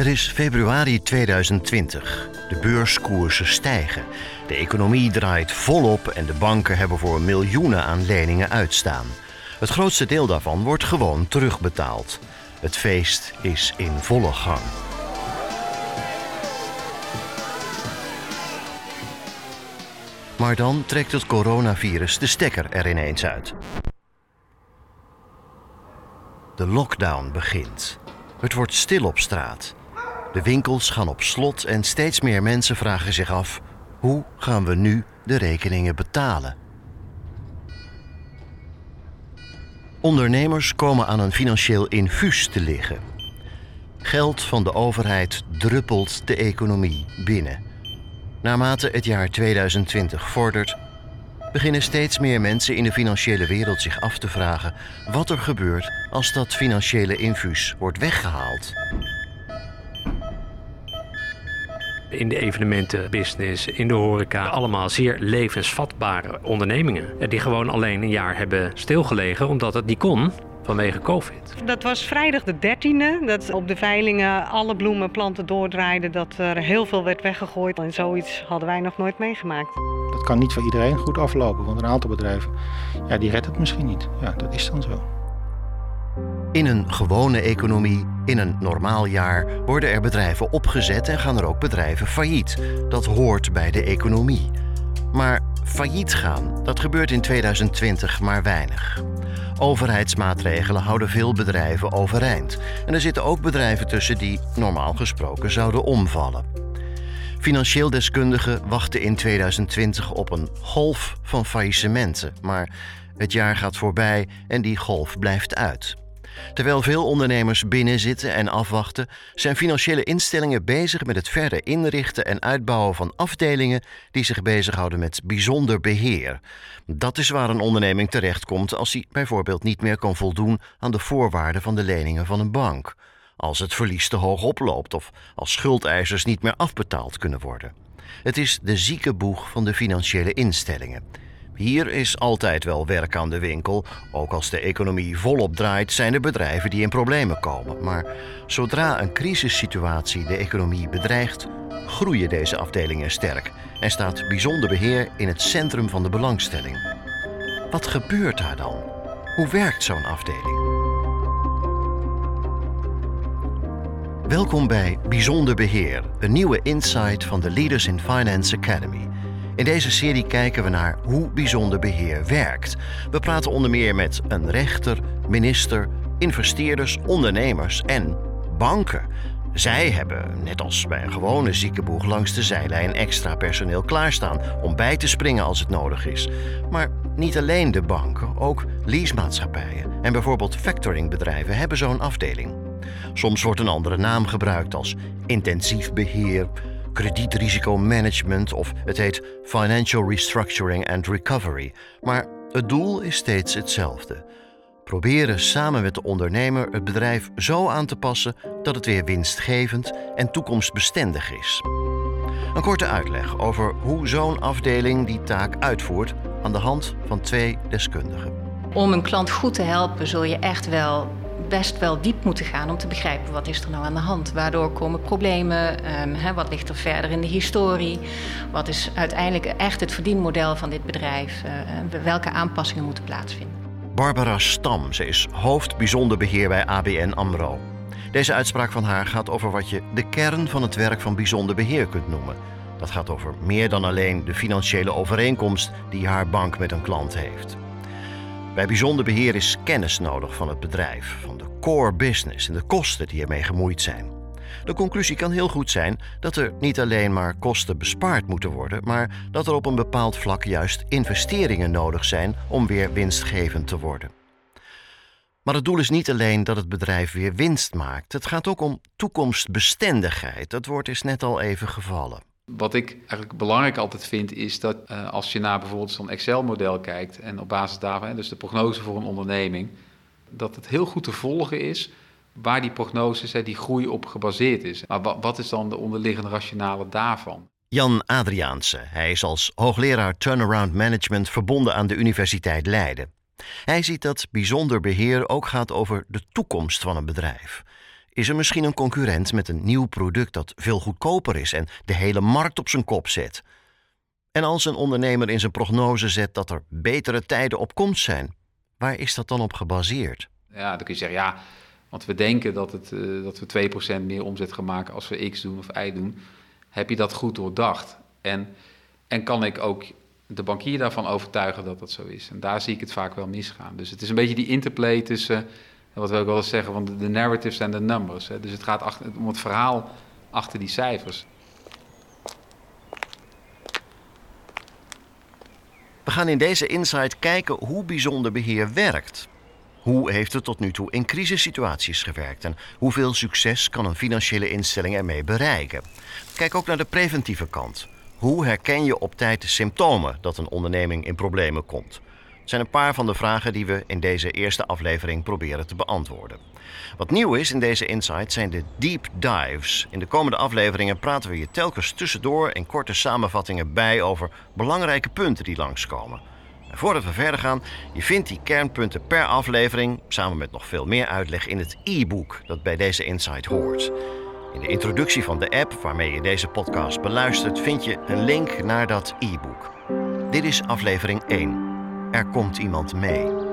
Het is februari 2020. De beurskoersen stijgen. De economie draait volop en de banken hebben voor miljoenen aan leningen uitstaan. Het grootste deel daarvan wordt gewoon terugbetaald. Het feest is in volle gang. Maar dan trekt het coronavirus de stekker er ineens uit. De lockdown begint. Het wordt stil op straat. De winkels gaan op slot en steeds meer mensen vragen zich af: hoe gaan we nu de rekeningen betalen? Ondernemers komen aan een financieel infuus te liggen. Geld van de overheid druppelt de economie binnen. Naarmate het jaar 2020 vordert, beginnen steeds meer mensen in de financiële wereld zich af te vragen wat er gebeurt als dat financiële infuus wordt weggehaald. In de evenementenbusiness, in de horeca. Allemaal zeer levensvatbare ondernemingen. Die gewoon alleen een jaar hebben stilgelegen omdat het niet kon vanwege COVID. Dat was vrijdag de 13e, dat op de veilingen alle bloemenplanten doordraaiden, dat er heel veel werd weggegooid. En zoiets hadden wij nog nooit meegemaakt. Dat kan niet voor iedereen goed aflopen, want een aantal bedrijven, ja, die redt het misschien niet. Ja, dat is dan zo. In een gewone economie, in een normaal jaar, worden er bedrijven opgezet en gaan er ook bedrijven failliet. Dat hoort bij de economie. Maar failliet gaan, dat gebeurt in 2020 maar weinig. Overheidsmaatregelen houden veel bedrijven overeind. En er zitten ook bedrijven tussen die normaal gesproken zouden omvallen. Financieel deskundigen wachten in 2020 op een golf van faillissementen. Maar het jaar gaat voorbij en die golf blijft uit. Terwijl veel ondernemers binnenzitten en afwachten, zijn financiële instellingen bezig met het verder inrichten en uitbouwen van afdelingen die zich bezighouden met bijzonder beheer. Dat is waar een onderneming terechtkomt als hij bijvoorbeeld niet meer kan voldoen aan de voorwaarden van de leningen van een bank. Als het verlies te hoog oploopt of als schuldeisers niet meer afbetaald kunnen worden. Het is de zieke boeg van de financiële instellingen. Hier is altijd wel werk aan de winkel. Ook als de economie volop draait, zijn er bedrijven die in problemen komen. Maar zodra een crisissituatie de economie bedreigt, groeien deze afdelingen sterk en staat bijzonder beheer in het centrum van de belangstelling. Wat gebeurt daar dan? Hoe werkt zo'n afdeling? Welkom bij Bijzonder Beheer, een nieuwe insight van de Leaders in Finance Academy. In deze serie kijken we naar hoe bijzonder beheer werkt. We praten onder meer met een rechter, minister, investeerders, ondernemers en banken. Zij hebben, net als bij een gewone ziekenboeg, langs de zijlijn extra personeel klaarstaan om bij te springen als het nodig is. Maar niet alleen de banken, ook leasemaatschappijen en bijvoorbeeld factoringbedrijven hebben zo'n afdeling. Soms wordt een andere naam gebruikt als intensief beheer, kredietrisicomanagement of het heet Financial Restructuring and Recovery. Maar het doel is steeds hetzelfde. Proberen samen met de ondernemer het bedrijf zo aan te passen dat het weer winstgevend en toekomstbestendig is. Een korte uitleg over hoe zo'n afdeling die taak uitvoert aan de hand van twee deskundigen. Om een klant goed te helpen zul je echt wel best wel diep moeten gaan om te begrijpen wat is er nou aan de hand. Waardoor komen problemen, hè, wat ligt er verder in de historie, wat is uiteindelijk echt het verdienmodel van dit bedrijf, uh, welke aanpassingen moeten plaatsvinden. Barbara Stam, ze is hoofd bijzonder beheer bij ABN AMRO. Deze uitspraak van haar gaat over wat je de kern van het werk van bijzonder beheer kunt noemen. Dat gaat over meer dan alleen de financiële overeenkomst die haar bank met een klant heeft. Bij bijzonder beheer is kennis nodig van het bedrijf, van de core business en de kosten die ermee gemoeid zijn. De conclusie kan heel goed zijn dat er niet alleen maar kosten bespaard moeten worden, maar dat er op een bepaald vlak juist investeringen nodig zijn om weer winstgevend te worden. Maar het doel is niet alleen dat het bedrijf weer winst maakt. Het gaat ook om toekomstbestendigheid. Dat woord is net al even gevallen. Wat ik eigenlijk belangrijk altijd vind, is dat uh, als je naar bijvoorbeeld zo'n Excel-model kijkt en op basis daarvan, dus de prognose voor een onderneming, dat het heel goed te volgen is waar die prognoses, die groei op gebaseerd is. Maar wat is dan de onderliggende rationale daarvan? Jan Adriaanse. Hij is als hoogleraar Turnaround Management verbonden aan de Universiteit Leiden. Hij ziet dat bijzonder beheer ook gaat over de toekomst van een bedrijf. Is er misschien een concurrent met een nieuw product dat veel goedkoper is en de hele markt op zijn kop zet? En als een ondernemer in zijn prognose zet dat er betere tijden op komst zijn, waar is dat dan op gebaseerd? Ja, dan kun je zeggen, ja, want we denken dat, het, uh, dat we 2% meer omzet gaan maken als we X doen of Y doen. Heb je dat goed doordacht? En, en kan ik ook de bankier daarvan overtuigen dat dat zo is? En daar zie ik het vaak wel misgaan. Dus het is een beetje die interplay tussen, wat we ook wel eens zeggen, van de narratives en de numbers. Hè. Dus het gaat om het verhaal achter die cijfers. We gaan in deze insight kijken hoe bijzonder beheer werkt. Hoe heeft het tot nu toe in crisissituaties gewerkt en hoeveel succes kan een financiële instelling ermee bereiken? Kijk ook naar de preventieve kant. Hoe herken je op tijd de symptomen dat een onderneming in problemen komt? Zijn een paar van de vragen die we in deze eerste aflevering proberen te beantwoorden. Wat nieuw is in deze insight zijn de deep dives. In de komende afleveringen praten we je telkens tussendoor in korte samenvattingen bij over belangrijke punten die langskomen. En voordat we verder gaan, je vindt die kernpunten per aflevering, samen met nog veel meer uitleg, in het e-book dat bij deze insight hoort. In de introductie van de app waarmee je deze podcast beluistert, vind je een link naar dat e-book. Dit is aflevering 1. Er komt iemand mee.